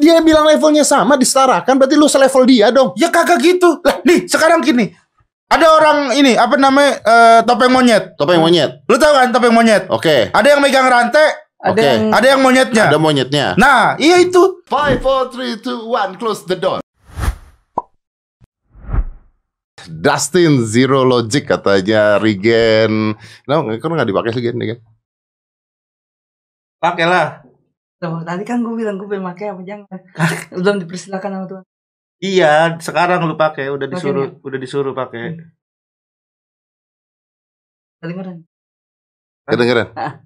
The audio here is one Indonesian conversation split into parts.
Dia bilang levelnya sama, disetarakan, berarti lu selevel dia dong. Ya kagak gitu. Lah, nih sekarang gini. Ada orang ini apa namanya eh, topeng monyet. Topeng monyet. Lu tahu kan topeng monyet? Oke. Ada yang megang rantai, Ada Oke. yang ada yang monyetnya. Ada monyetnya. Nah, iya itu. Five, four, three, two, one, close the door. Dustin Zero Logic katanya Regen. No, kan nggak dipakai Regen, Regen. Pakailah. Tuh, tadi kan gue bilang gue pengen pakai apa jangan. Belum dipersilakan sama Tuhan. Iya, sekarang lu pakai, udah disuruh, udah disuruh pakai. Kedengeran Kedengeran? Ah.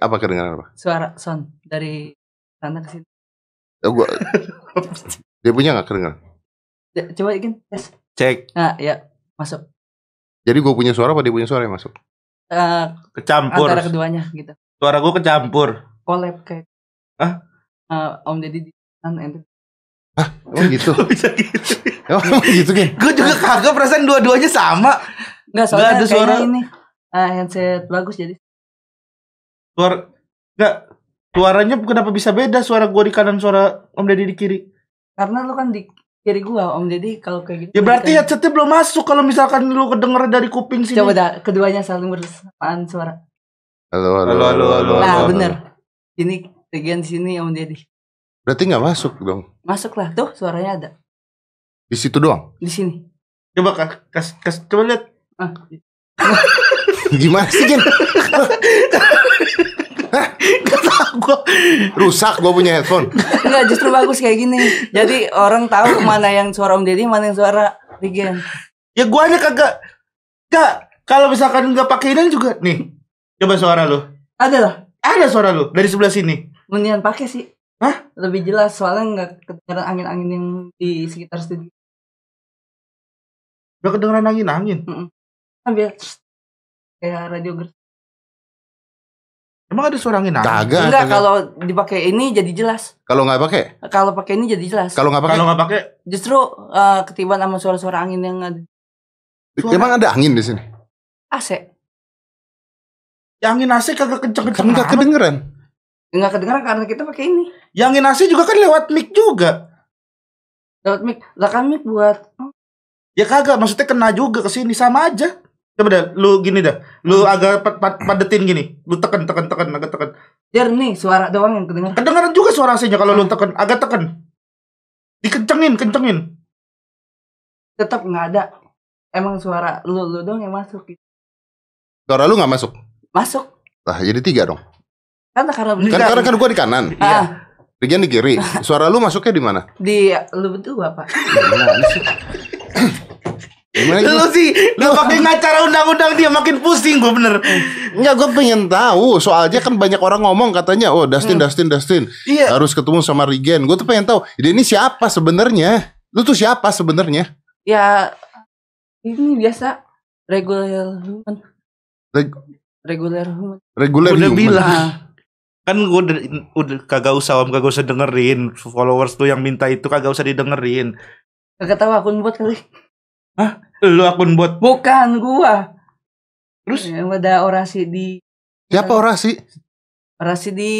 Apa kedengeran apa? suara sound dari sana ke sini. Oh, gua... Dia punya nggak kedengeran? Ya, Coba ikin tes. Cek, Nah, ya masuk. Jadi gue punya suara apa dia punya suara yang masuk? Eh, kecampur. antara keduanya gitu. Suara gua kecampur. Collab kayak. Hah? Eh, Om Deddy di kan ente. Oh gitu. Bisa gitu. Oh gitu kan? Gue juga kagak perasaan dua-duanya sama. Enggak soalnya ada kayaknya suara. ini eh, handset bagus jadi Suara enggak suaranya kenapa bisa beda suara gua di kanan suara Om Deddy di kiri? karena lu kan di kiri gua Om Deddy kalau kayak gitu. Ya berarti kan- headsetnya belum masuk kalau misalkan lu kedenger dari kuping sini. Coba dah keduanya saling bersamaan suara. Halo, halo, Halo, halo, halo, Nah, halo. bener. Ini bagian sini Om Deddy. Berarti nggak masuk dong. Masuklah tuh suaranya ada Di situ doang. di sini. Coba kas, kas, kas coba lihat. Ah, Gimana sih Gen? Gua. Rusak gue punya headphone. Enggak justru bagus kayak gini. Jadi orang tahu mana yang suara Om Deddy, mana yang suara Regen. Ya guanya kagak. Kak, kalau misalkan nggak pakai ini juga nih. Coba suara lu. Ada lah. Ada suara lu dari sebelah sini. Mendingan pakai sih. Hah? Lebih jelas soalnya nggak kedengeran angin-angin yang di sekitar studio. Udah kedengeran angin-angin. Kan biar kayak radio ger- Emang ada suara angin-angin? Kagak. Enggak kagak. kalau dipakai ini jadi jelas. Kalau nggak pakai? Kalau pakai ini jadi jelas. Kalau nggak pakai? Kalau nggak pakai, Justru eh, ketiban sama suara-suara angin yang ada suara- Emang ada angin di sini? AC. ya angin AC kagak kenceng-kenceng. Kan nggak amat. kedengeran. Enggak kedengeran karena kita pakai ini. Ya angin AC juga kan lewat mic juga. Lewat mic. Lah kan mic buat Ya kagak, maksudnya kena juga ke sini sama aja. Coba dah, lu gini dah. Lu agak pad- pad- padetin gini. Lu tekan tekan tekan agak tekan. jernih suara doang yang kedengeran. Kedengeran juga suara AC-nya kalau lu tekan, agak tekan. Dikencengin, kencengin. Tetap nggak ada. Emang suara lu lu doang yang masuk. gitu. Suara lu nggak masuk. Masuk. Lah jadi tiga dong. Karena karena Kan karena kan gue di kanan. Ah, Regen di kiri. Suara lu masuknya di mana? di lu berdua pak. Gimana sih? Gimana Lu sih, lu pakai ngacara undang-undang dia makin pusing gue bener. Enggak, gue pengen tahu. Soalnya kan banyak orang ngomong katanya, oh Dustin, Dustin, Dustin Iya. harus ketemu sama Regen. Gue tuh pengen tahu, dia ini siapa sebenarnya? Lu tuh siapa sebenarnya? Ya ini biasa regular human. Reg- Regular human. Regular Udah human. bilang. Kan gue udah, udah kagak usah om, kagak usah dengerin. Followers tuh yang minta itu kagak usah didengerin. kagak tahu akun buat kali. Lu akun buat Bukan gua. terus Yang ada orasi di Siapa orasi? orasi di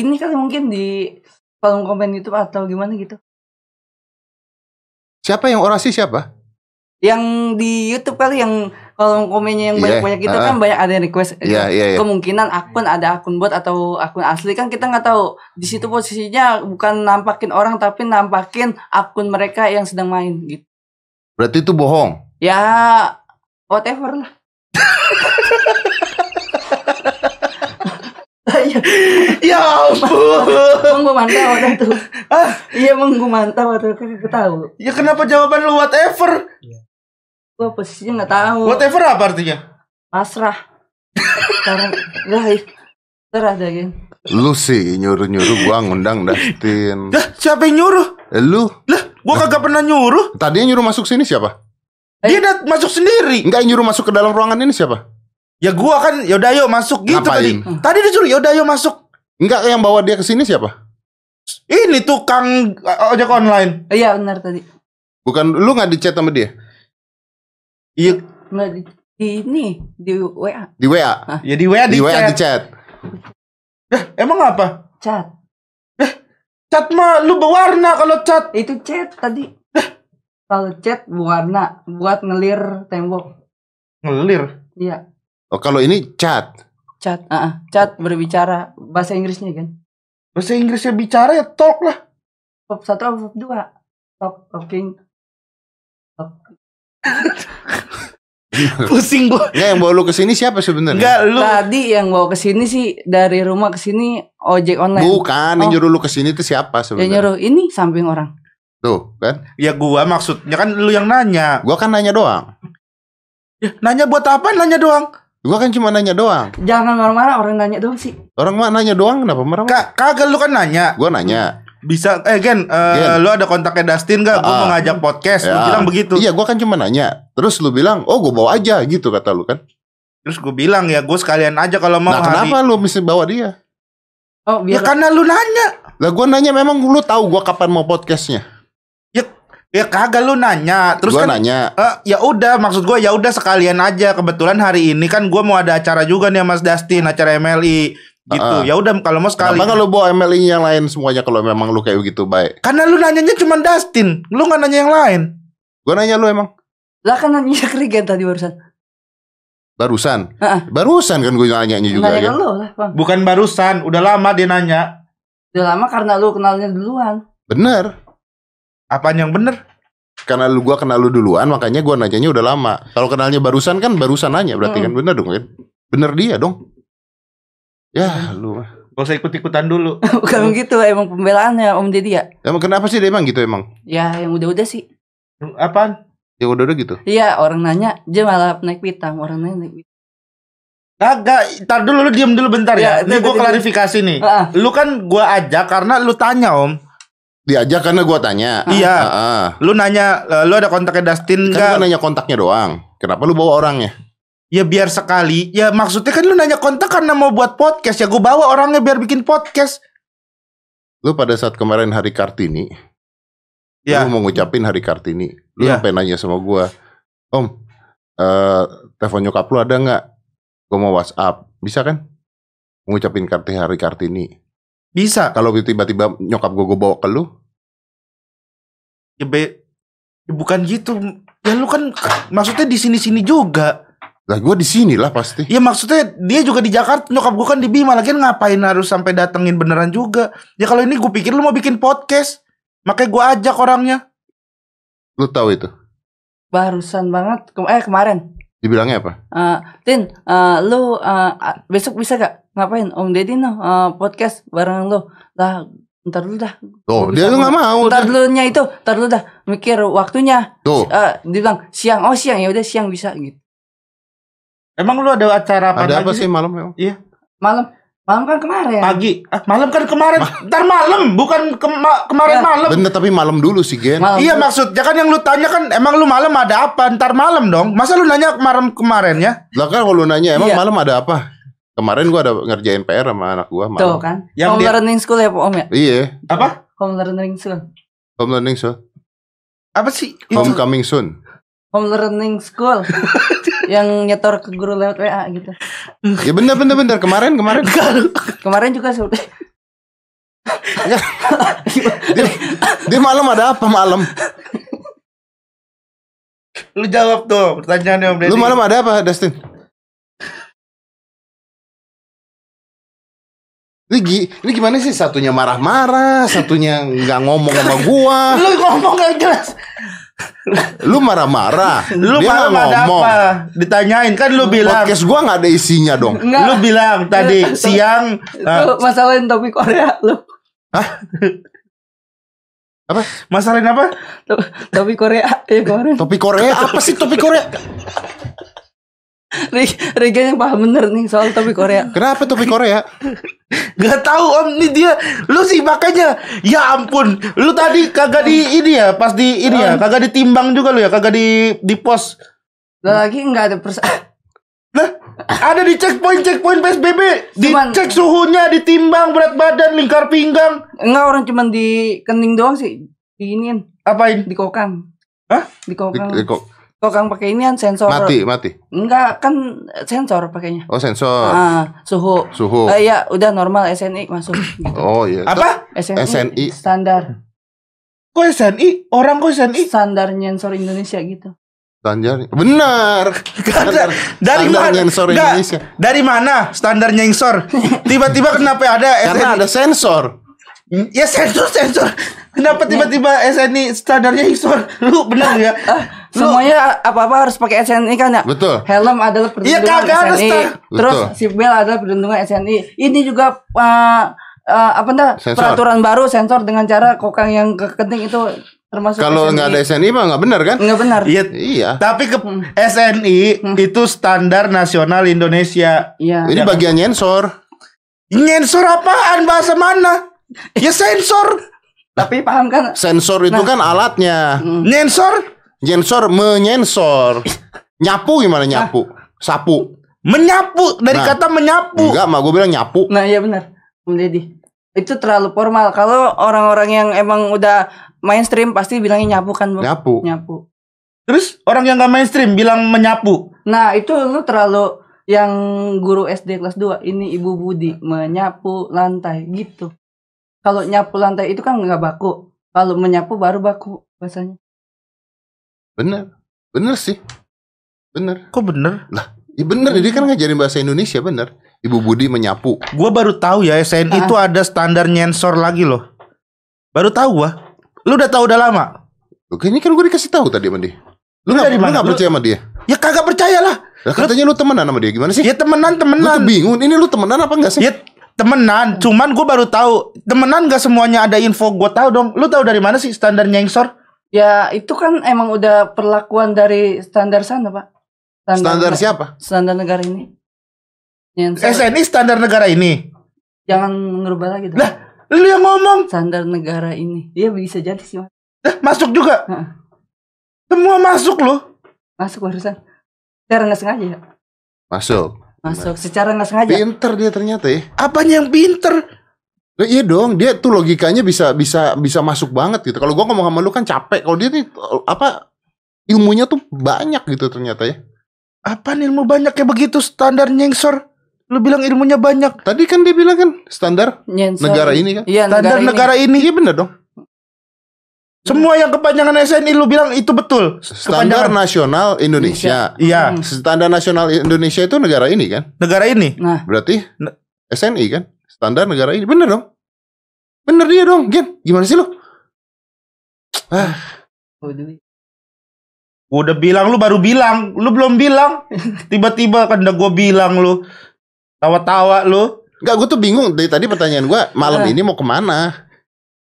ini kali mungkin di kolom komen YouTube atau gimana gitu. Siapa yang orasi siapa? Yang di YouTube kali yang kolom komennya yang Iya, banyak-banyak itu ah. kan banyak ada yang request. Iya, iya, iya. Kemungkinan akun ada akun bot atau akun asli kan kita nggak tahu. Di situ posisinya bukan nampakin orang tapi nampakin akun mereka yang sedang main gitu. Berarti itu bohong. Ya whatever lah. Iya, Ya ampun. emang gue mantau waktu itu. Iya emang gue mantau waktu itu kagak tahu. Ya kenapa jawaban lu whatever? Gue posisinya nggak tahu. Whatever apa artinya? Pasrah. Sekarang lah terah kan. Lu sih nyuruh-nyuruh gua ngundang Dustin. Dah, siapa yang nyuruh? Eh, Lu Lah, gua kagak pernah nyuruh. tadi yang nyuruh masuk sini siapa? Dia udah masuk sendiri. Enggak yang nyuruh masuk ke dalam ruangan ini siapa? Ya gua kan yaudah ayo masuk gitu Ngapain? tadi. Tadi disuruh yaudah ayo masuk. Enggak yang bawa dia ke sini siapa? Ini tukang uh, ojek online. Iya benar tadi. Bukan lu nggak di chat sama dia Iya, Nggak di, di ini di WA di WA? ya di WA Di di, WA chat. di chat. Dah, emang apa? chat. Cat mah lu berwarna kalau cat. Itu cat tadi. Kalau cat warna buat ngelir tembok. Ngelir. Iya, Oh kalau ini chat. cat. Ah, ah. cat berbicara bahasa Inggrisnya kan. Bahasa Inggrisnya bicara ya talk lah. Top satu apa top dua? Top talking. Top. Pusing gua. Nggak yang bawa lu ke sini siapa sebenarnya? Enggak lu. Tadi yang bawa ke sini sih dari rumah ke sini ojek online. Bukan, yang Oh. nyuruh lu ke sini tuh siapa Yang sebenarnya? nyuruh ini samping orang. Tuh, kan? Ya gua maksudnya kan lu yang nanya. Gua kan nanya doang. Ya, nanya buat apa? Nanya doang. Gua kan cuma nanya doang. Jangan marah-marah orang nanya doang sih. Orang mah nanya doang kenapa marah? Kak, kagak lu kan nanya. Gua nanya. Bisa eh Gen, eh, Gen. lu ada kontaknya Dustin gak? Gua Ah. mau ngajak podcast. Lu Ya. bilang begitu. Iya, gua kan cuma nanya. Terus lu bilang, "Oh, gua bawa aja." gitu kata lu kan. Terus gue bilang ya gue sekalian aja kalau mau Nah, hari. kenapa lu mesti bawa dia? Oh, Ya biar karena lu nanya. Lah gua nanya memang lu tahu gua kapan mau podcastnya. Ya kagak lu nanya. Terus gua kan nanya. Eh, ya udah maksud gue ya udah sekalian aja kebetulan hari ini kan gue mau ada acara juga nih sama Mas Dustin acara MLI gitu Ah. ya udah kalau mau sekali Kenapa kalau bawa MLI yang lain semuanya kalau memang lu kayak gitu baik? karena lu nanyanya cuma Dustin lu nggak nanya yang lain Gua nanya lu emang lah kan nanya Krigen tadi barusan. barusan. Heeh. Barusan kan gue nanyanya juga Nanya ya. ke lu lah, Bang. bukan barusan udah lama dia nanya Udah lama karena lu kenalnya duluan. Bener. apaan yang bener Karena lu gua kenal lu duluan makanya gua nanyanya udah lama. Kalau kenalnya barusan kan barusan nanya berarti kan bener dong kan? Bener dia dong. Ya lu mah. gak usah ikut ikutan dulu Bukan begitu emang pembelaannya Om Deddy ya. Emang kenapa sih dia emang gitu emang? Ya yang udah-udah sih. apaan Ya udah udah gitu. Iya orang nanya dia malah naik pitam orang nanya naik pitam. Kagak, ntar dulu lu diem dulu bentar ya. Ya, Ini gue klarifikasi nih. Ah, Lu kan gue ajak karena lu tanya om. Diajak karena gua tanya. Iya. Heeh. Lu nanya, lu ada kontaknya Dustin Kan enggak? gua nanya kontaknya doang. Kenapa lu bawa orangnya? Ya biar sekali. Ya maksudnya kan lu nanya kontak karena mau buat podcast. Ya gue bawa orangnya biar bikin podcast. Lu pada saat kemarin hari Kartini, Ya. lu mau ngucapin hari Kartini. Lu Iya. sampai nanya sama gua, "Om, eh telepon nyokap lu ada nggak? Gua mau WhatsApp." Bisa kan? Ngucapin karti hari Kartini. Bisa. Kalau tiba-tiba nyokap gua, gua bawa ke lu, Ya, be- ya bukan gitu. Ya lu kan maksudnya di sini-sini juga. Lah gua di sini lah pasti. Ya maksudnya dia juga di Jakarta, nyokap gue kan di Bima. Lagian ngapain harus sampai datengin beneran juga? Ya kalau ini gue pikir lu mau bikin podcast. Makanya gue ajak orangnya. Lu tahu itu? barusan banget Kem- eh kemarin. Dibilangnya apa? Eh, Tin, eh, lu eh, ah, besok bisa gak ngapain Om Deddy no eh, podcast bareng lu. Lah ntar dulu dah. Tuh, dia lu nggak mau. Ntar dia. dulunya itu, ntar dulu dah mikir waktunya. Tuh, Eh, dia bilang siang, oh siang ya udah siang bisa gitu. Emang lu ada acara apa ada apa sih malam emang? Malam, malam kan kemarin. Pagi. Ah, malam kan kemarin. Ntar malam, bukan kema- kemarin Ya. malam. Bener tapi malam dulu sih, Gen. Malam. Iya maksudnya kan yang lu tanya kan emang lu malam ada apa? Ntar malam dong. Masa lu nanya kemarin kemarin ya? Lah kan kalau lu nanya emang Iya. malam ada apa? Kemarin gua ada ngerjain PR sama anak gua Tuh malam. kan. Yang Home dia- learning school ya Pak Om ya? Iya, Apa? Home learning school. home learning soon. Apa sih? Homecoming soon. Home learning school. yang nyetor ke guru lewat WA gitu. Ya bener bener bener kemarin kemarin. Kemarin juga sudah. dia, dia malam ada apa malam? Lu jawab tuh pertanyaannya Om Deddy. Lu malam ada apa, Dustin? Ini, ini gimana sih? Satunya marah-marah, satunya nggak ngomong sama gua. Lu ngomong gak jelas. Lu marah-marah. Lu Dia ada ngomong. apa? Ditanyain kan lu bilang. Podcast gua nggak ada isinya dong. Enggak. Lu bilang tadi siang. Itu ah, masalahin topik Korea lu. masalahin apa? Topik Korea ya kemarin. Topik Korea apa sih topik Korea? Riga yang paham bener nih soal topik Korea. Kenapa topik Korea? Gak tahu Om ini dia. Lu sih makanya. Ya ampun. Lu tadi kagak di ini ya. Pas di ini ya. Kagak ditimbang juga lu ya. Kagak di di pos. Lah lagi nggak ada persa Lah, ada di checkpoint checkpoint PSBB, Cuman- dicek suhunya, ditimbang berat badan, lingkar pinggang, Enggak orang cuman di kening doang sih. Diinin, apain? di kokang. Hah? Di Di- kokang. di- kok Kokang pakai ini kan sensor. Mati, mati. Enggak, kan sensor pakainya. Oh, sensor. Ah, suhu. Suhu. Eh, ya, udah normal SNI masuk gitu. Oh iya. Apa? SNI, SNI. standar Kok SNI? Orang kok SNI? standar nyensor Indonesia gitu. Standar. Benar. Standar. Dari Standar mana? Nggak. Indonesia. Dari mana standar nyengsor? Tiba-tiba kenapa ada Karena SNI? ada sensor. Ya sensor sensor. Kenapa tiba-tiba SNI standarnya nyengsor? Lu benar ya? Semuanya apa-apa harus pakai SNI kan ya? Betul. Helm adalah Iya, perlindungan kagak ada SNI. Terus seatbelt adalah perlindungan SNI. Ini juga uh, uh, apa Sensor. peraturan baru sensor dengan cara kokang yang kekenting itu termasuk Kalau nggak ada SNI mah nggak benar kan? Nggak benar. Iya. Iya. Tapi ke SNI itu standar nasional Indonesia. Iya. Ini bagian nyensor. Nyensor apaan? Bahasa mana? Ya sensor. Tapi paham kan? Sensor itu kan alatnya. Nyensor Nyensor menyensor. Nyapu gimana nyapu? Sapu. menyapu dari Nah. kata menyapu. Enggak, mah gue bilang nyapu. Nah, iya benar. Om Deddy. Itu terlalu formal. Kalau orang-orang yang emang udah mainstream pasti bilangnya nyapu kan, Bang? Nyapu. Nyapu. Terus orang yang gak mainstream bilang menyapu. Nah, itu lu terlalu yang guru SD kelas 2 ini Ibu Budi menyapu lantai gitu. Kalau nyapu lantai itu kan nggak baku. Kalau menyapu baru baku bahasanya. Bener. Bener sih. Bener. Kok bener? Ya bener, dia kan ngajarin bahasa Indonesia bener. Ibu Budi menyapu. Gua baru tahu ya SNI Ah. itu ada standar nyensor lagi loh. Baru tahu gua. Lu udah tahu udah lama? Oke, ini kan gue dikasih tahu tadi sama dia. Lu Lu nggak dari lu Lu- percaya sama dia? Ya kagak percaya lah. Lah katanya lu temenan sama dia gimana sih? Ya temenan Lu tuh temenan. bingung. Ini lu temenan apa enggak sih? Ya temenan. Cuman gua baru tahu temenan gak semuanya ada info. Gua tahu dong. Lu tahu dari mana sih standar nyensor? Ya, itu kan emang udah perlakuan dari standar sana, Pak. Standar siapa? Standar negara ini. Nyensor. SNI standar negara ini. Jangan ngerubah lagi dong. Lah, lu yang ngomong. Standar negara ini. Iya bisa jadi sih, Mas. Lah, masuk juga. Heeh. Semua masuk loh. Masuk barusan. Secara nggak sengaja ya. Masuk. Masuk secara nggak sengaja. Pinter dia ternyata ya. Apanya yang pinter? Lah, iya dong, dia tuh logikanya bisa bisa bisa masuk banget gitu. Kalau gua ngomong sama lu kan capek. Kalau dia nih apa ilmunya tuh banyak gitu ternyata ya. Apaan ilmu banyak kayak begitu standar nyensor? Lu bilang ilmunya banyak. Tadi kan dia bilang kan standar Nyensor. negara ini kan. Iya, Standar negara ini. Iya bener dong. Semua yang kepanjangan SNI lu bilang itu betul. Standar Kepanjangan. nasional Indonesia. Iya, Hmm. Standar nasional Indonesia itu negara ini kan? negara ini. Nah, Berarti SNI kan? Standar negara ini. Bener dong? Bener dia dong, Gen. Gimana sih lu? Ah. Gua udah bilang lu baru bilang, lu belum bilang. Tiba-tiba kan udah gua bilang lu. Tawa-tawa lu. Enggak, gue tuh bingung dari tadi pertanyaan gue malam Ah. ini mau ke mana?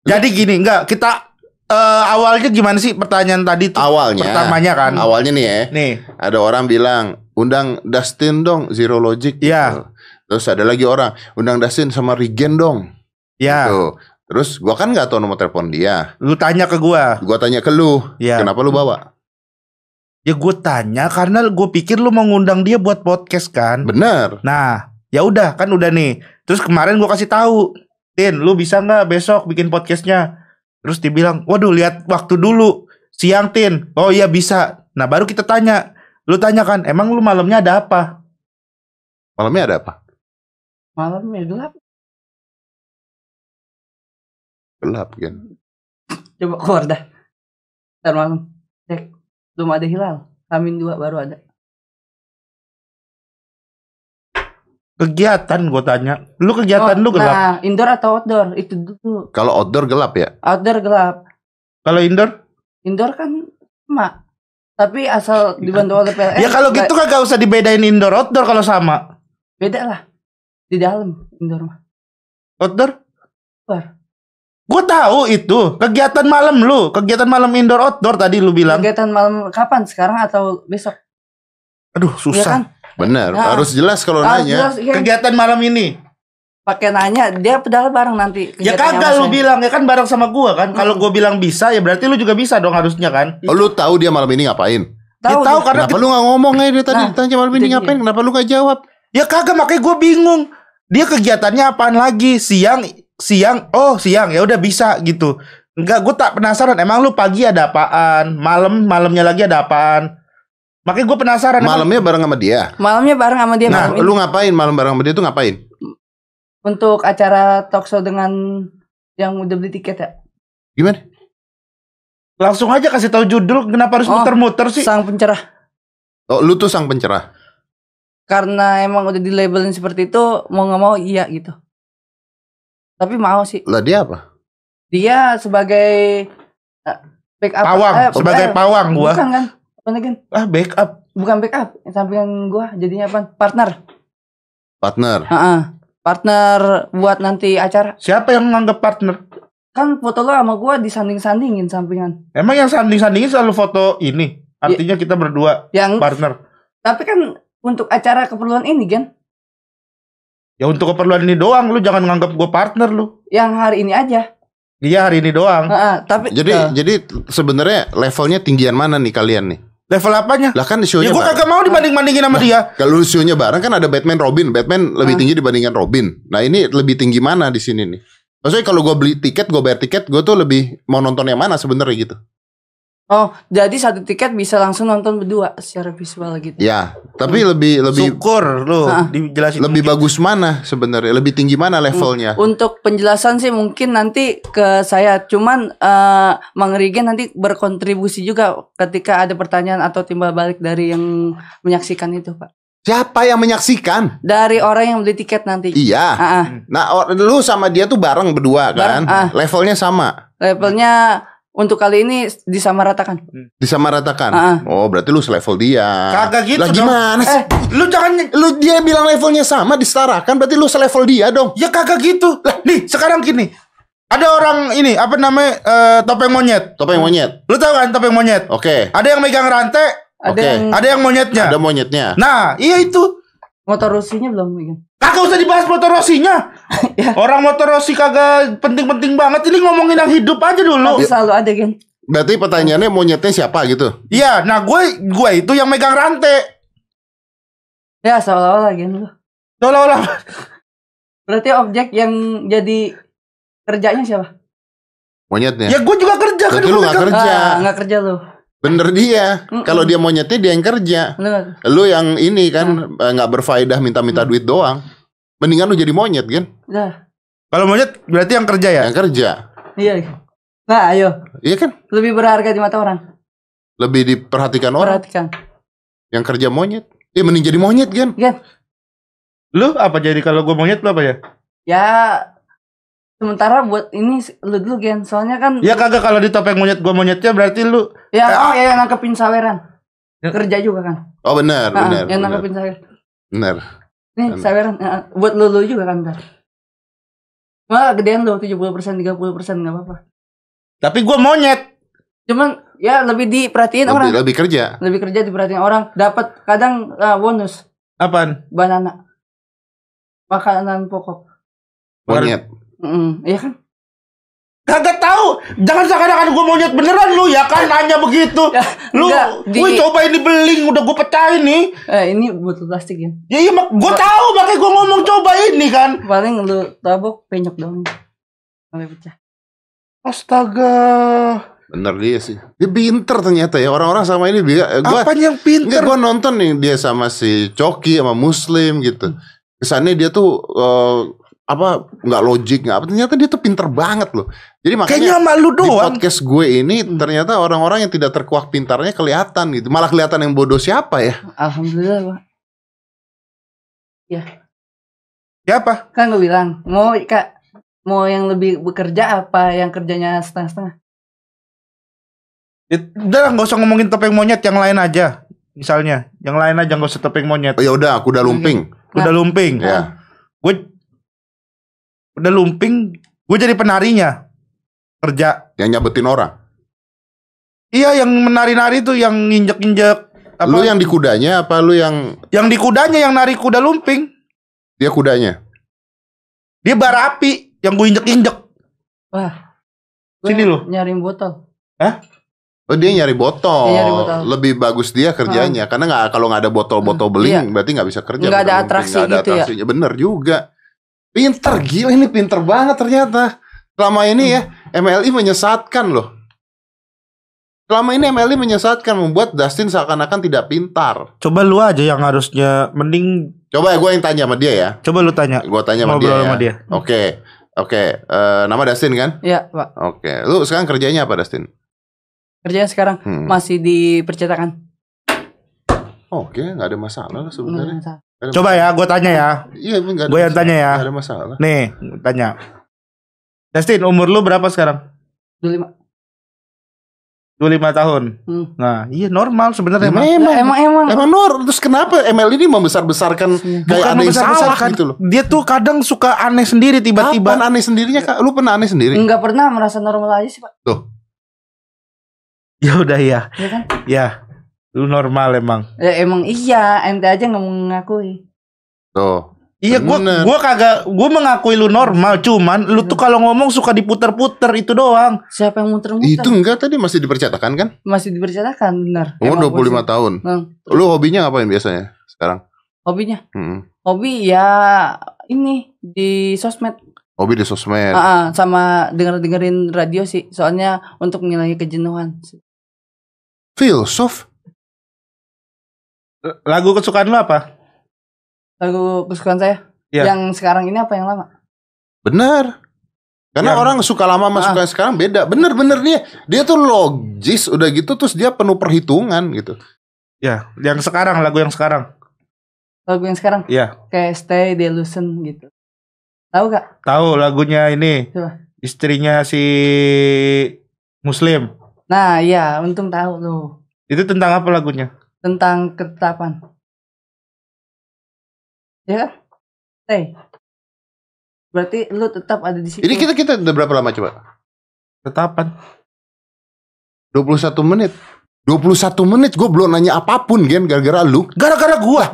Jadi gini, enggak kita eh, awalnya gimana sih pertanyaan tadi tuh? Awalnya, Pertamanya kan. awalnya nih ya, Nih, ada orang bilang undang Dustin dong, Zero Logic. Iya. gitu. Terus ada lagi orang undang Dustin sama Regen dong. ya, Tuh. Terus gua kan nggak tahu nomor telepon dia. lu tanya ke gua. Gua tanya ke lu, Ya. kenapa lu bawa? Ya gue tanya karena gue pikir lu mau ngundang dia buat podcast kan. Bener. Nah, ya udah kan udah nih. Terus kemarin gua kasih tahu, Tin, lu bisa nggak besok bikin podcastnya? Terus dia bilang, waduh lihat waktu dulu, siang Tin. Oh iya bisa. Nah baru kita tanya, lu tanya kan, emang lu malamnya ada apa? Malamnya ada apa? Malam ya gelap. Gelap kan. Coba keluar dah. Ntar malam. Cek. Belum ada hilal. Amin dua baru ada. Kegiatan gue tanya. Lu kegiatan lu Oh, gelap. Nah, indoor atau outdoor? Itu dulu. Kalau outdoor gelap ya? Outdoor gelap. Kalau indoor? Indoor kan sama. Tapi asal dibantu oleh PLN. ya kalau gitu kagak usah dibedain indoor outdoor kalau sama. beda lah. Di dalam indoor mah. Outdoor? Luar. Gue tahu itu kegiatan malam lu, kegiatan malam indoor outdoor tadi lu bilang. Kegiatan malam kapan? Sekarang atau besok? Aduh susah. kan? Bener. Nah. Harus jelas kalau Ah, nanya. jelas, iya. Kegiatan malam ini. Pakai nanya, dia pedal bareng nanti. Ya kagak lu bilang ya kan bareng sama gua kan. Kalau gua bilang bisa ya berarti lu juga bisa dong harusnya kan. Oh, lu tahu dia malam ini ngapain? Tahu, Ya, tahu dia. karena Kenapa lu nggak ngomong aja dari tadi Nah, ditanya malam ini ngapain? dia. Kenapa lu nggak jawab? Ya kagak makanya gua bingung. Dia kegiatannya apaan lagi? Siang siang oh siang ya udah bisa gitu. Enggak, gua tak penasaran emang lu pagi ada apaan? Malam malamnya lagi ada apaan? Makanya gue penasaran. emang Malamnya bareng sama dia. Malamnya bareng sama dia Nah, lu ngapain malam bareng sama dia tuh ngapain? untuk acara talk show dengan yang udah beli tiket ya. Gimana? Langsung aja kasih tahu judul kenapa harus Oh, muter-muter sih? Sang pencerah. Oh, lu tuh sang pencerah. Karena emang udah di labelin seperti itu mau nggak mau iya gitu. Tapi mau sih. Lah dia apa? Dia sebagai eh, backup Pawang, eh, sebagai eh, pawang gua. Bukan kan? Apa lagi kan? Ah, backup. Bukan backup, sampingan gua jadinya apa? Partner. Partner. Heeh. Partner buat nanti acara. Siapa yang nganggap partner? Kan foto lo sama gua disanding-sandingin sampingan. Emang yang sanding-sandingin selalu foto ini. Artinya kita berdua Yang partner. tapi kan untuk acara keperluan ini kan Ya untuk keperluan ini doang, lu jangan nganggap gue partner lu. yang hari ini aja. Iya hari ini doang. Heeh, tapi Jadi eh, jadi sebenarnya levelnya tinggian mana nih kalian nih? Level apanya? Lah kan Ya show-nya gue bareng. kagak mau dibanding-bandingin sama dia. Kalau show-nya bareng kan ada Batman Robin. Batman lebih tinggi dibandingkan Robin. Nah, ini lebih tinggi mana di sini nih? Maksudnya kalau gue beli tiket, gue bayar tiket, gue tuh lebih mau nonton yang mana sebenarnya gitu? Oh, jadi satu tiket bisa langsung nonton berdua secara visual gitu. Ya, tapi lebih lebih Syukur lu Ah. dijelasin. lebih bagus mana sebenarnya? Lebih tinggi mana levelnya? Untuk penjelasan sih mungkin nanti ke saya, cuman eh Mang Rigen nanti berkontribusi juga ketika ada pertanyaan atau timbal balik dari yang menyaksikan itu, Pak. Siapa yang menyaksikan? Dari orang yang beli tiket nanti. Iya. Ah, ah. Nah, lu sama dia tuh bareng berdua kan? Bareng, ah. Levelnya sama, Levelnya untuk kali ini disamaratakan. disamaratakan. Ah, ah. Oh, berarti lu selevel dia. Kagak gitu Lah dong. gimana sih? Eh, Lu jangan Lu dia bilang levelnya sama disetarakan, berarti lu selevel dia dong. ya kagak gitu. Lah, nih sekarang gini. Ada orang ini apa namanya eh, topeng monyet. Topeng monyet. Lu tahu kan topeng monyet? Oke. Ada yang megang rantai, ada Oke. yang ada yang monyetnya. Ada monyetnya. Nah, iya itu. motor rusinya belum Rigen. Kagak usah dibahas motor Rossi-nya. Ya. Orang motor Rossi kagak penting-penting banget. Ini ngomongin yang hidup aja dulu. Tapi selalu ada kan. Berarti pertanyaannya monyetnya siapa gitu? Iya, nah gue gue itu yang megang rantai. Ya seolah-olah kan lu. Seolah-olah Berarti objek yang jadi kerjanya siapa? Monyetnya. ya gue juga kerja kan Berarti gue lu nggak megang- kerja. Ah, nggak kerja lu. Bener dia. Kalau dia monyetnya dia yang kerja. Lu yang ini kan eh, nggak berfaedah minta-minta duit doang. Mendingan lu jadi monyet kan? Dah. Kalau monyet berarti yang kerja ya? Yang kerja. Iya. Nah, ayo. Iya kan? Lebih berharga di mata orang. Lebih diperhatikan orang Perhatikan. yang kerja monyet. Ya mending jadi monyet kan? Gen, Lu apa jadi kalau gue monyet lu apa ya? ya sementara buat ini lu dulu Gen. Soalnya kan Ya kagak kalau di topeng monyet gue monyetnya berarti lu ya Eh, oh ya yang nangkepin saweran. Ya. Kerja juga kan. Oh benar, Ah, benar. yang benar. nangkepin saweran. Benar. Nih, Benar. saweran ah, buat lu, lu juga kan ntar. Malah gedean lu 70% 30% enggak apa-apa. tapi gue monyet. Cuman ya lebih diperhatiin Lebih, orang. lebih kerja. Lebih kerja diperhatiin orang. Dapat kadang ah, bonus Apaan? banana. Makanan pokok. Monyet. Mm, iya kan? Kagak tahu. Jangan seakan-akan gue monyet beneran lu ya kan nanya begitu. Ya, Lu, enggak, di- gue coba ini beling udah gue pecahin nih. Eh, ini botol plastik ya. Ya iya mak, gue tahu makanya gue ngomong coba ini kan. Paling lu tabok penyok dong. Sampai pecah. Astaga. Bener dia sih. Dia pinter ternyata ya. Orang-orang sama ini dia. Gua, Apa yang Enggak, pinter? gue nonton nih dia sama si Coki sama Muslim gitu. Kesannya dia tuh eh, apa nggak logik nggak apa ternyata dia tuh pinter banget loh. Jadi Kayaknya makanya sama lu di doang. podcast gue ini ternyata orang-orang yang tidak terkuak pintarnya kelihatan gitu. Malah kelihatan yang bodoh siapa ya? Alhamdulillah, Pak. Siapa? Kan gue bilang, mau Kak, mau yang lebih bekerja apa yang kerjanya setengah-setengah? Ya, Udah lah, nggak usah ngomongin topeng monyet yang lain aja. Misalnya, yang lain aja nggak usah topeng monyet. Oh, ya udah, aku udah lumping. Udah lumping. Ya. Gue udah lumping. Gue jadi penarinya. Kerja. Yang nyabetin orang. Iya, yang menari-nari tuh, yang injek-injek. Apa? Lu yang di kudanya apa lu yang yang di kudanya yang nari kuda lumping. dia kudanya? Dia bara api yang gue injek-injek. Wah. Sini lu. Nyariin botol. Oh dia nyari botol. Dia nyari botol. Lebih bagus dia kerjanya karena nggak kalau nggak ada botol-botol Hmm, beling iya. berarti nggak bisa kerja. Nggak ada atraksi nggak ada gitu ya? atraksinya. Bener juga. Pinter gila ini pinter banget ternyata. Selama ini ya MLI menyesatkan loh. Selama ini MLI menyesatkan membuat Dustin seakan-akan tidak pintar. Coba lu aja yang harusnya mending Coba ya gue yang tanya sama dia ya. coba lu tanya. Gue tanya sama Ngobrol dia. sama ya. dia. Oke. Oke. Eh, nama Dustin kan? Ya, Pak. Oke. Lu sekarang kerjanya apa Dustin? Kerjanya sekarang Hmm. masih di percetakan. Oke, nggak ada masalah lah sebenarnya. Coba ya, gue tanya ya. Iya, Gue yang masalah. tanya ya. Nggak ada masalah. Nih, tanya. Dustin, umur lu berapa sekarang? dulu lima. 25 tahun. Hmm. Nah, iya normal sebenarnya Ya, emang. memang. Lah, emang emang. Emang Nur, terus kenapa ML ini membesar-besarkan kayak Bukan ada yang salah membesar-besarkan. gitu loh? Dia tuh kadang suka aneh sendiri tiba-tiba. Kapan aneh sendirinya kak? Lu pernah aneh sendiri? Enggak pernah merasa normal aja sih, Pak. Ya udah ya. Ya kan? Ya. Lu normal emang. Ya, emang iya, ente aja nggak mengakui. Tuh. Iya, gua gua kagak gua mengakui lu normal, cuman lu tuh kalau ngomong suka diputer-puter itu doang. Siapa yang muter-muter? Itu enggak tadi masih dipercatakan kan? masih dipercatakan benar. Umur Emang 25 bosnya. tahun. Hmm. Lu hobinya ngapain biasanya sekarang? Hobinya, Hmm. hobi ya ini di sosmed. Hobi di sosmed. Ah, sama denger-dengerin radio sih. Soalnya untuk mengurangi kejenuhan. Filsuf. Lagu kesukaan lu apa? Lagu kesukaan saya. Iya. Yang sekarang ini apa yang lama? Benar. Karena Yang- orang suka lama sama Ah. suka yang sekarang beda. Bener-bener dia. Dia tuh logis udah gitu terus dia penuh perhitungan gitu. Ya, yang sekarang lagu yang sekarang. Lagu yang sekarang Iya. kayak Stay Delusion gitu. Tahu gak? Tahu lagunya ini. Coba. Istrinya si Muslim. Nah, iya, untung tahu lu Itu tentang apa lagunya? Tentang ketetapan. Ya kan? Stay. Berarti lu tetap ada di situ. Ini kita kita udah berapa lama coba? Tetapan. 21 menit. 21 menit gue belum nanya apa pun Gen gara-gara lu. Gara-gara gua.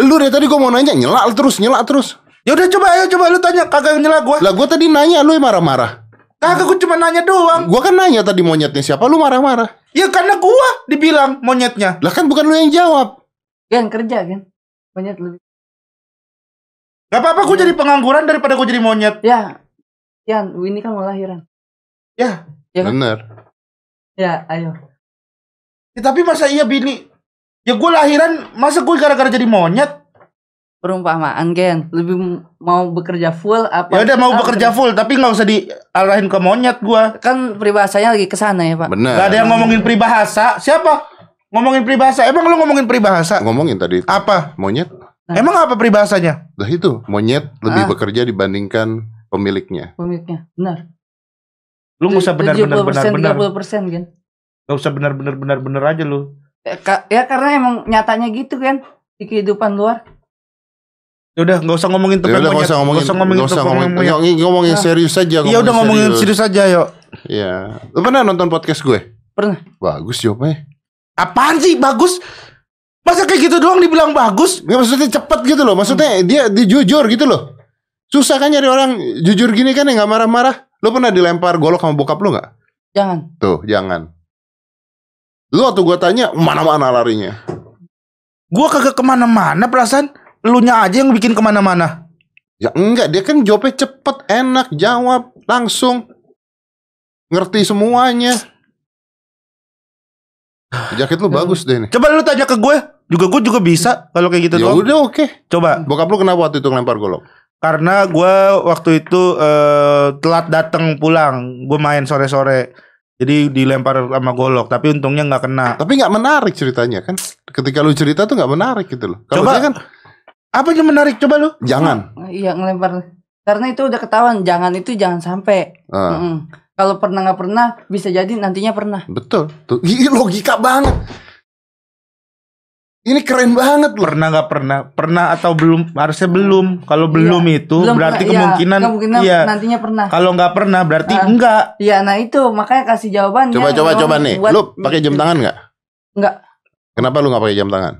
Lu dari tadi gue mau nanya nyela terus nyela terus. Ya udah coba ayo coba lu tanya kagak nyela gua. Lah gue tadi nanya lu yang marah-marah. Kagak gua cuma nanya doang. Gue kan nanya tadi monyetnya siapa lu marah-marah. Ya karena gua dibilang monyetnya. Lah kan bukan lu yang jawab. Kan kerja kan? Banyak lebih. Gak apa-apa gua jadi pengangguran daripada gua jadi monyet. Ya. Yan, ini kan mau lahiran. Ya. Ya kan? Bener. Ya, ayo. Ya, tapi masa iya bini? Ya gua lahiran masa gua gara-gara jadi monyet? Perumpamaan Gen, lebih mau bekerja full apa? Ya udah mau apa? bekerja full tapi nggak usah diarahin ke monyet gua. Kan peribahasanya lagi ke sana ya, Pak. Bener. Gak ada yang ngomongin peribahasa. Siapa? Ngomongin peribahasa. Emang lu ngomongin peribahasa? Ngomongin tadi Apa? monyet. Nah. Emang apa peribahasanya? Lah itu monyet lebih Ah. bekerja dibandingkan pemiliknya. Pemiliknya. Benar. Lu nggak usah benar-benar 70%, benar-benar. 30% kan. Gak usah benar-benar benar-benar aja lu. Ya, ka- ya karena emang nyatanya gitu kan di kehidupan luar. Ya udah nggak usah ngomongin Ya tentang udah nggak monyet. usah ngomongin, Nggak usah ngomongin nggak usah tentang ngomongin, monyet. ngomongin, ngomongin Ah. serius saja. Iya udah ngomongin serius aja yuk. Iya. Lu pernah nonton podcast gue? Pernah. Bagus jawabnya. Apaan sih bagus? Masa kayak gitu doang dibilang bagus? Nggak maksudnya cepet gitu loh. Maksudnya dia, dia jujur gitu loh. Susah kan nyari orang jujur gini kan yang nggak marah-marah. Lu pernah dilempar golok sama bokap lu nggak? Jangan. Tuh, jangan. Lu waktu gua tanya mana-mana larinya. Gua kagak ke mana-mana perasaan. Elunya aja yang bikin ke mana-mana. Ya enggak, dia kan jawabnya cepet, enak, jawab langsung. Ngerti semuanya. Jaket lu bagus deh nih. Coba lu tanya ke gue. Juga gue juga bisa kalau kayak gitu Ya doang. udah oke. Coba. Bokap lu kenapa waktu itu ngelempar golok? Karena gue waktu itu eh, telat datang pulang. Gue main sore-sore. Jadi dilempar sama golok. Tapi untungnya nggak kena. Tapi nggak menarik ceritanya kan. Ketika lu cerita tuh nggak menarik gitu loh. Kalau Coba. dia kan Apa yang menarik? Coba lu. jangan. Iya ngelempar. Karena itu udah ketahuan. Jangan itu jangan sampai. Ah, Mm-mm. Kalau pernah nggak pernah, bisa jadi nantinya pernah. betul. Tuh, ini logika banget. Ini keren banget loh. Pernah nggak pernah? Pernah atau belum? Harusnya belum. Kalau belum itu Belum berarti pernah, iya, kemungkinan. kemungkinan Iya. nantinya pernah. Kalau nggak pernah berarti Ah. enggak. Iya, nah itu makanya kasih jawaban. Coba coba coba nih. Lu pakai jam tangan nggak? Enggak. Kenapa lu nggak pakai jam tangan?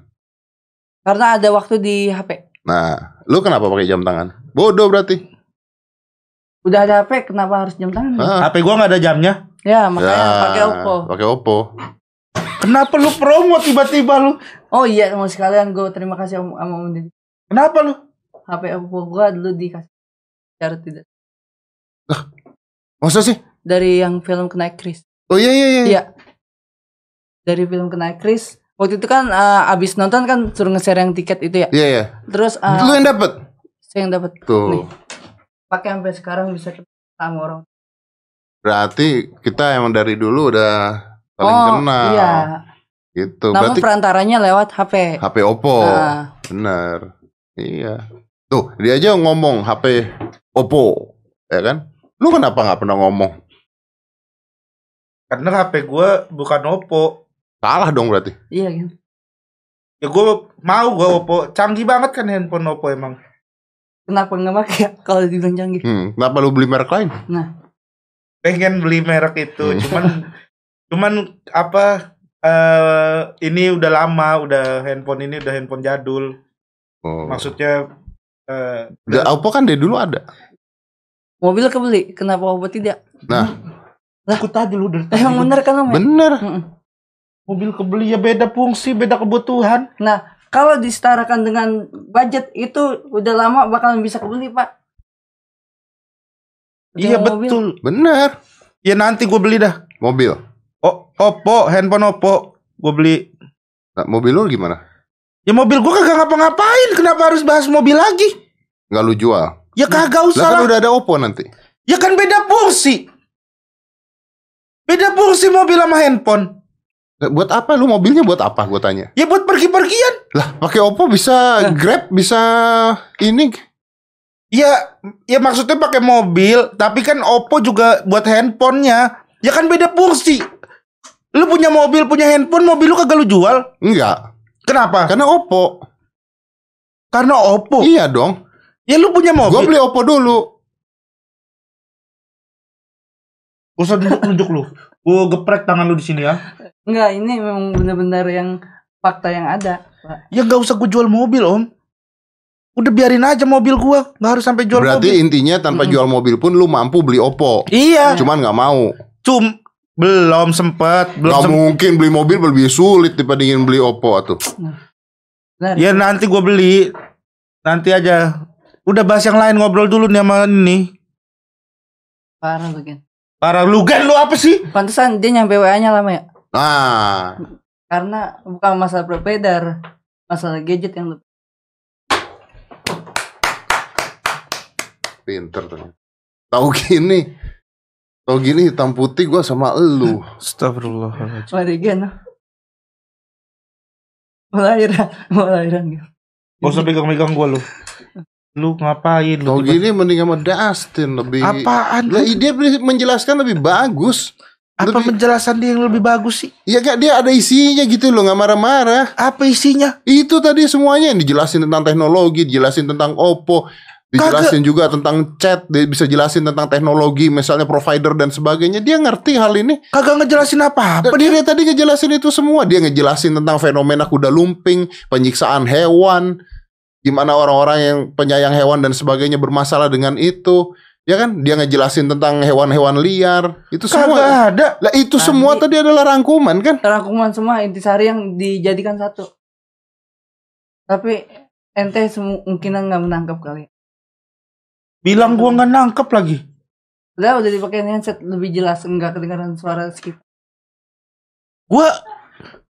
Karena ada waktu di HP. Nah, lu kenapa pakai jam tangan? Bodoh berarti. Udah ada HP, kenapa harus jam tangan? Ah, HP gua nggak ada jamnya. Ya, makanya ya, pakai Oppo. Pakai Oppo. Kenapa lu promo tiba-tiba lu? Oh iya, mau sekalian gue terima kasih om- sama Om Deddy. Kenapa lu? HP Oppo gua dulu dikasih cara tidak Masa sih? dari yang film Knight Chris. Oh iya iya iya. Iya. dari film kena Chris. Waktu itu kan eh, abis nonton kan suruh nge-share yang tiket itu ya. Iya ya. Terus eh, Lu yang dapet saya yang dapat tuh. pakai sampai sekarang bisa ketemu orang. Berarti kita emang dari dulu udah saling oh kenal. iya. Gitu. Nama Berarti perantaranya lewat HP. HP Oppo. Nah, Bener. Iya. Tuh, dia aja ngomong HP Oppo. Ya kan? Lu kenapa nggak pernah ngomong? Karena HP gue bukan Oppo. Salah dong berarti. iya kan. Ya gue mau gue Oppo. Canggih banget kan handphone Oppo emang. Kenapa nggak pakai ya kalau dibilang canggih? Hmm, kenapa lu beli merek lain? Pengen beli merek itu. Hmm. Cuman cuman apa eh ini udah lama, udah handphone ini udah handphone jadul. Oh. Maksudnya eh Udah, Oppo kan dari dulu ada. Mobil kebeli, kenapa Oppo tidak? Nah, aku tadi lu dari tadi Emang bener kan Om? bener. Mobil kebeli ya beda fungsi, beda kebutuhan. Nah, kalau disetarakan dengan budget itu udah lama bakalan bisa kebeli Pak. Iya Udah mobil. betul. Bener. Ya nanti gue beli dah. Mobil. Oh, Oppo, handphone Oppo. Gue beli. Nah, mobil lu gimana? Ya mobil gue kagak ngapa-ngapain. Kenapa harus bahas mobil lagi? Nggak lu jual. Ya kagak Lah usah kan lah. udah ada Oppo nanti. Ya kan beda fungsi. Beda fungsi mobil sama handphone. Nah, Buat apa lu mobilnya buat apa gue tanya? Ya buat pergi-pergian. Lah, pakai Oppo bisa Grab, bisa ini. Ya, ya maksudnya pakai mobil, tapi kan Oppo juga buat handphonenya. Ya kan beda fungsi. Lu punya mobil, punya handphone, mobil lu kagak lu jual. Enggak, Kenapa? karena Oppo. Karena Oppo. Iya dong. Ya lu punya Gue mobil. beli Oppo dulu. Usah nunjuk-nunjuk lu. Gue geprek tangan lu di sini ya. Enggak, ini memang benar-benar yang fakta yang ada. Pak. Ya nggak usah gue jual mobil om. Udah biarin aja mobil gua, nggak harus sampai jual Berarti mobil. intinya tanpa jual mobil pun lu mampu beli Oppo. Iya, Cuman nggak mau. cum belum sempet, belum Gak sempet. mungkin beli mobil lebih sulit dibandingin beli Oppo tuh. Benar. Ya nanti gue beli, nanti aja. Udah bahas yang lain ngobrol dulu nih sama ini. Parah lu kan. Para lu apa sih? Pantesan dia nyampe WA-nya lama ya. Nah, Karena bukan masalah berbeda, masalah gadget yang lu pinter tuh. Tahu gini. Tahu gini hitam putih gua sama elu. Astagfirullahaladzim. Warigan. Melahiran, melahiran gitu. Gak usah pegang-pegang gue lu. Lu ngapain lu? Tahu gini mending sama Dustin lebih. Apaan? Lah, dia menjelaskan lebih bagus. Apa lebih- penjelasan dia yang lebih bagus sih? Ya gak dia ada isinya gitu loh nggak marah-marah. Apa isinya? Itu tadi semuanya yang dijelasin tentang teknologi, dijelasin tentang Oppo, dijelasin juga tentang chat, dia bisa jelasin tentang teknologi, misalnya provider dan sebagainya. Dia ngerti hal ini. Kagak ngejelasin apa-apa Apa dia dari tadi ngejelasin itu semua? Dia ngejelasin tentang fenomena kuda lumping, penyiksaan hewan, gimana orang-orang yang penyayang hewan dan sebagainya bermasalah dengan itu. Ya kan? Dia ngejelasin tentang hewan-hewan liar. Itu Kagak semua. ada. Lah itu Tadi- semua tadi adalah rangkuman kan? Rangkuman semua intisari yang dijadikan satu. Tapi ente kemungkinan nggak menangkap kali. Bilang gua nggak nangkep lagi. Udah udah dipakai handset lebih jelas enggak kedengaran suara skip. Gua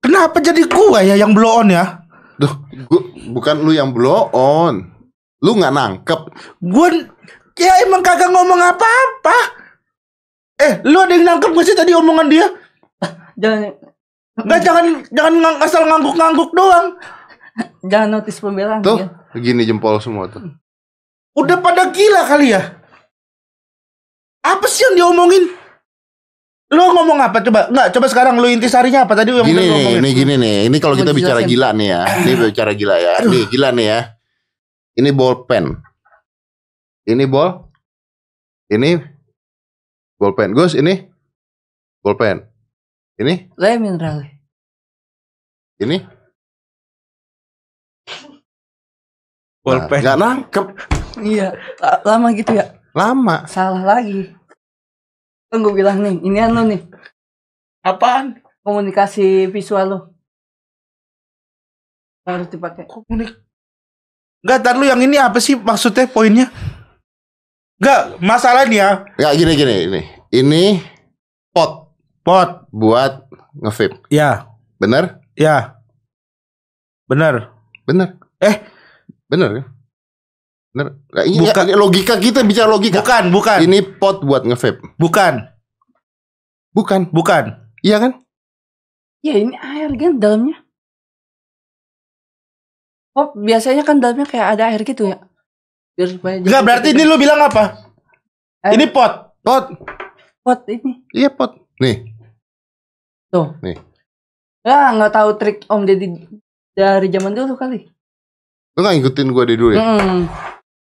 kenapa jadi gua ya yang blow on ya? Duh, gua, bukan lu yang blow on. Lu nggak nangkep. Gua ya emang kagak ngomong apa-apa. Eh, lu ada yang nangkep gak sih tadi omongan dia? Jangan Nggak jangan jangan ngang- asal ngangguk-ngangguk doang. jangan notice pembelaan Tuh, ya. begini jempol semua tuh. Udah pada gila kali ya. Apa sih yang diomongin? Lu ngomong apa coba? Enggak, coba sekarang lu intisarinya apa tadi yang Gini nih, ini gini nih. Ini kalau kita bicara gila nih ya. Ini bicara gila ya. Nih, gila nih ya. Ini bolpen. Ini bol. Ini bolpen. Gus, ini bolpen. Ini, Lah mineral. ini. Bolpen. Nah, nggak nangkep. Iya, la- lama gitu ya. Lama. Salah lagi. Kan gue bilang nih, ini lo nih, Apaan? komunikasi visual lo. Harus dipakai. Komunik. Enggak, tar lu yang ini apa sih maksudnya poinnya? Enggak, masalahnya Nggak gini gini ini. Ini pot pot. buat ngevape. Ya. Benar? Ya. Benar. Benar. Eh. Benar ya? Nah, ini Bukan. ini logika kita bicara logika. Bukan, bukan. Ini pot buat nge-vape. Bukan. Bukan. Bukan. Iya kan? Ya ini air kan dalamnya. Oh biasanya kan dalamnya kayak ada air gitu ya. Biar supaya Enggak, berarti ini lu bilang apa? Air. Ini pot. Pot. pot ini. Iya pot. Nih. Tuh. Nih. Ya nggak tahu trik Om Deddy dari zaman dulu kali. Lu gak ngikutin gue dari dulu ya? Hmm.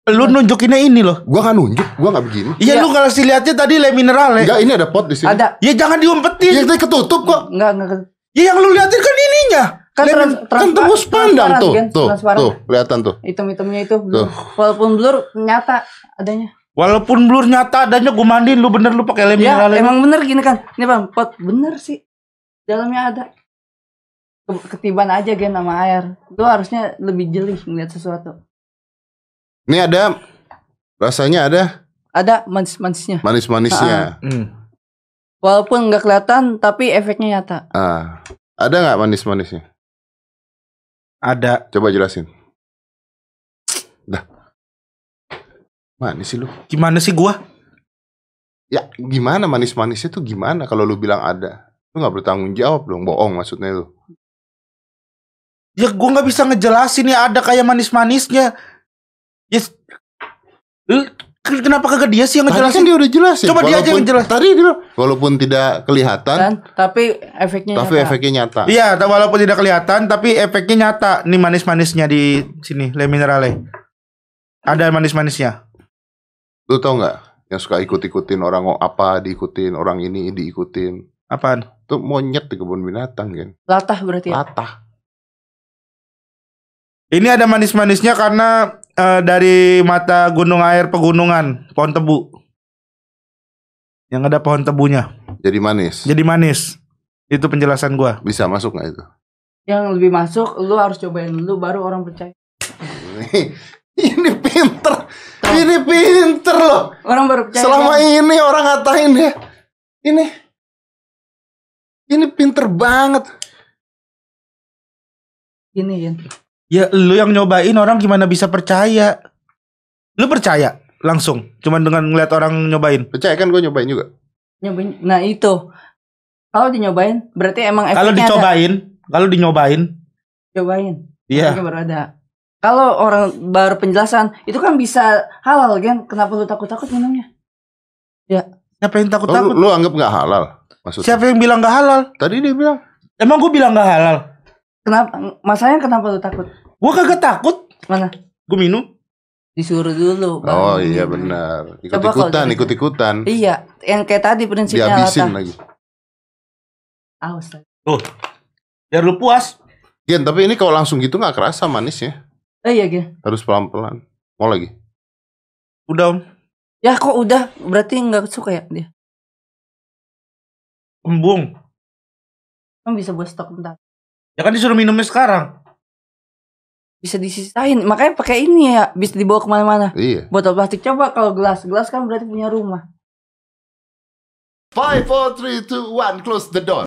Lu nunjukinnya ini loh. Gua gak nunjuk. Gua gak begini. Iya, Iya. lu kalau sih lihatnya tadi le mineral ya. Enggak, ini ada pot di sini. Ada. Ya jangan diumpetin. Iya, tadi ketutup kok. Enggak enggak Ya yang lu liatin kan ininya. kan Lemon- trans, Kan terus pandang tuh. kan? Tuh, Transparan. tuh. Kelihatan tuh. Hitam-hitamnya itu Tuh. blur. Walaupun blur nyata adanya. Walaupun blur nyata adanya gue mandiin lu bener lu pakai lem Ya mineral emang bener gini kan. Ini bang pot bener sih. Dalamnya ada. Ke- Ketiban aja gen sama air. Lu harusnya lebih jeli melihat sesuatu. Ini ada rasanya ada Ada manis-manisnya. manis-manisnya. Hmm. Walaupun nggak kelihatan tapi efeknya nyata. Ah. Ada nggak manis-manisnya? Ada. Coba jelasin. Dah. Manis sih lu. Gimana sih gua? Ya gimana manis-manisnya tuh gimana kalau lu bilang ada? Lu nggak bertanggung jawab dong, bohong maksudnya lu. Ya gua nggak bisa ngejelasin ya ada kayak manis-manisnya. Yes. Kenapa kagak dia sih yang Tadi kan ngejelasin? dia udah jelasin. Coba dia aja yang jelas. Tadi dia walaupun tidak kelihatan, Kan? Tapi efeknya tapi nyata. efeknya nyata. Iya, walaupun tidak kelihatan tapi efeknya nyata. Nih manis-manisnya di sini, le minerale. Ada manis-manisnya. Lu tau nggak yang suka ikut-ikutin orang apa diikutin orang ini diikutin. Apaan? Tuh monyet di kebun binatang kan. Latah berarti ya. Latah. Ini ada manis-manisnya karena eh, dari mata gunung air pegunungan, pohon tebu. Yang ada pohon tebunya. Jadi manis. Jadi manis. Itu penjelasan gua. Bisa masuk nggak itu? Yang lebih masuk lu harus cobain dulu baru orang percaya. ini pinter. Ini pinter loh. Orang baru percaya. Selama kan? ini orang ngatain dia. Ini. Ini pinter banget. Gini kan. Ya lu yang nyobain orang gimana bisa percaya? Lu percaya langsung cuman dengan ngeliat orang nyobain. Percaya kan gue nyobain juga. Nyobain. Nah itu. Kalau dinyobain berarti emang efeknya Kalau dicobain, kalau dinyobain, Cobain. iya. Efeknya baru ada. Kalau orang baru penjelasan itu kan bisa halal kan? Kenapa lu takut-takut minumnya? Siapa yang Oh, takut-takut? lu, lu anggap nggak halal? Maksudnya? Siapa yang bilang gak halal? Tadi dia bilang. Emang gue bilang gak halal? Kenapa? Masalahnya kenapa lu takut? Gue kagak takut. Mana? Gue minum. Disuruh dulu. baru Oh iya benar. Coba kalau Ikut-ikutan, dari- ikut-ikutan. Iya, yang kayak tadi prinsipnya Dihabisin lagi. Awas. Tuh. Biar lu puas. Gen, tapi ini kalau langsung gitu nggak kerasa manisnya. Oh iya, Gen. Harus pelan-pelan. Mau lagi? Udah om. Ya kok udah berarti nggak suka ya dia? Embung. Kan bisa buat stok bentar. Ya kan disuruh minumnya sekarang. Bisa disisain. Makanya pakai ini ya, bisa dibawa ke mana-mana. Iya. Botol plastik coba kalau gelas, gelas kan berarti punya rumah. Five, four, three, two, one, close the door.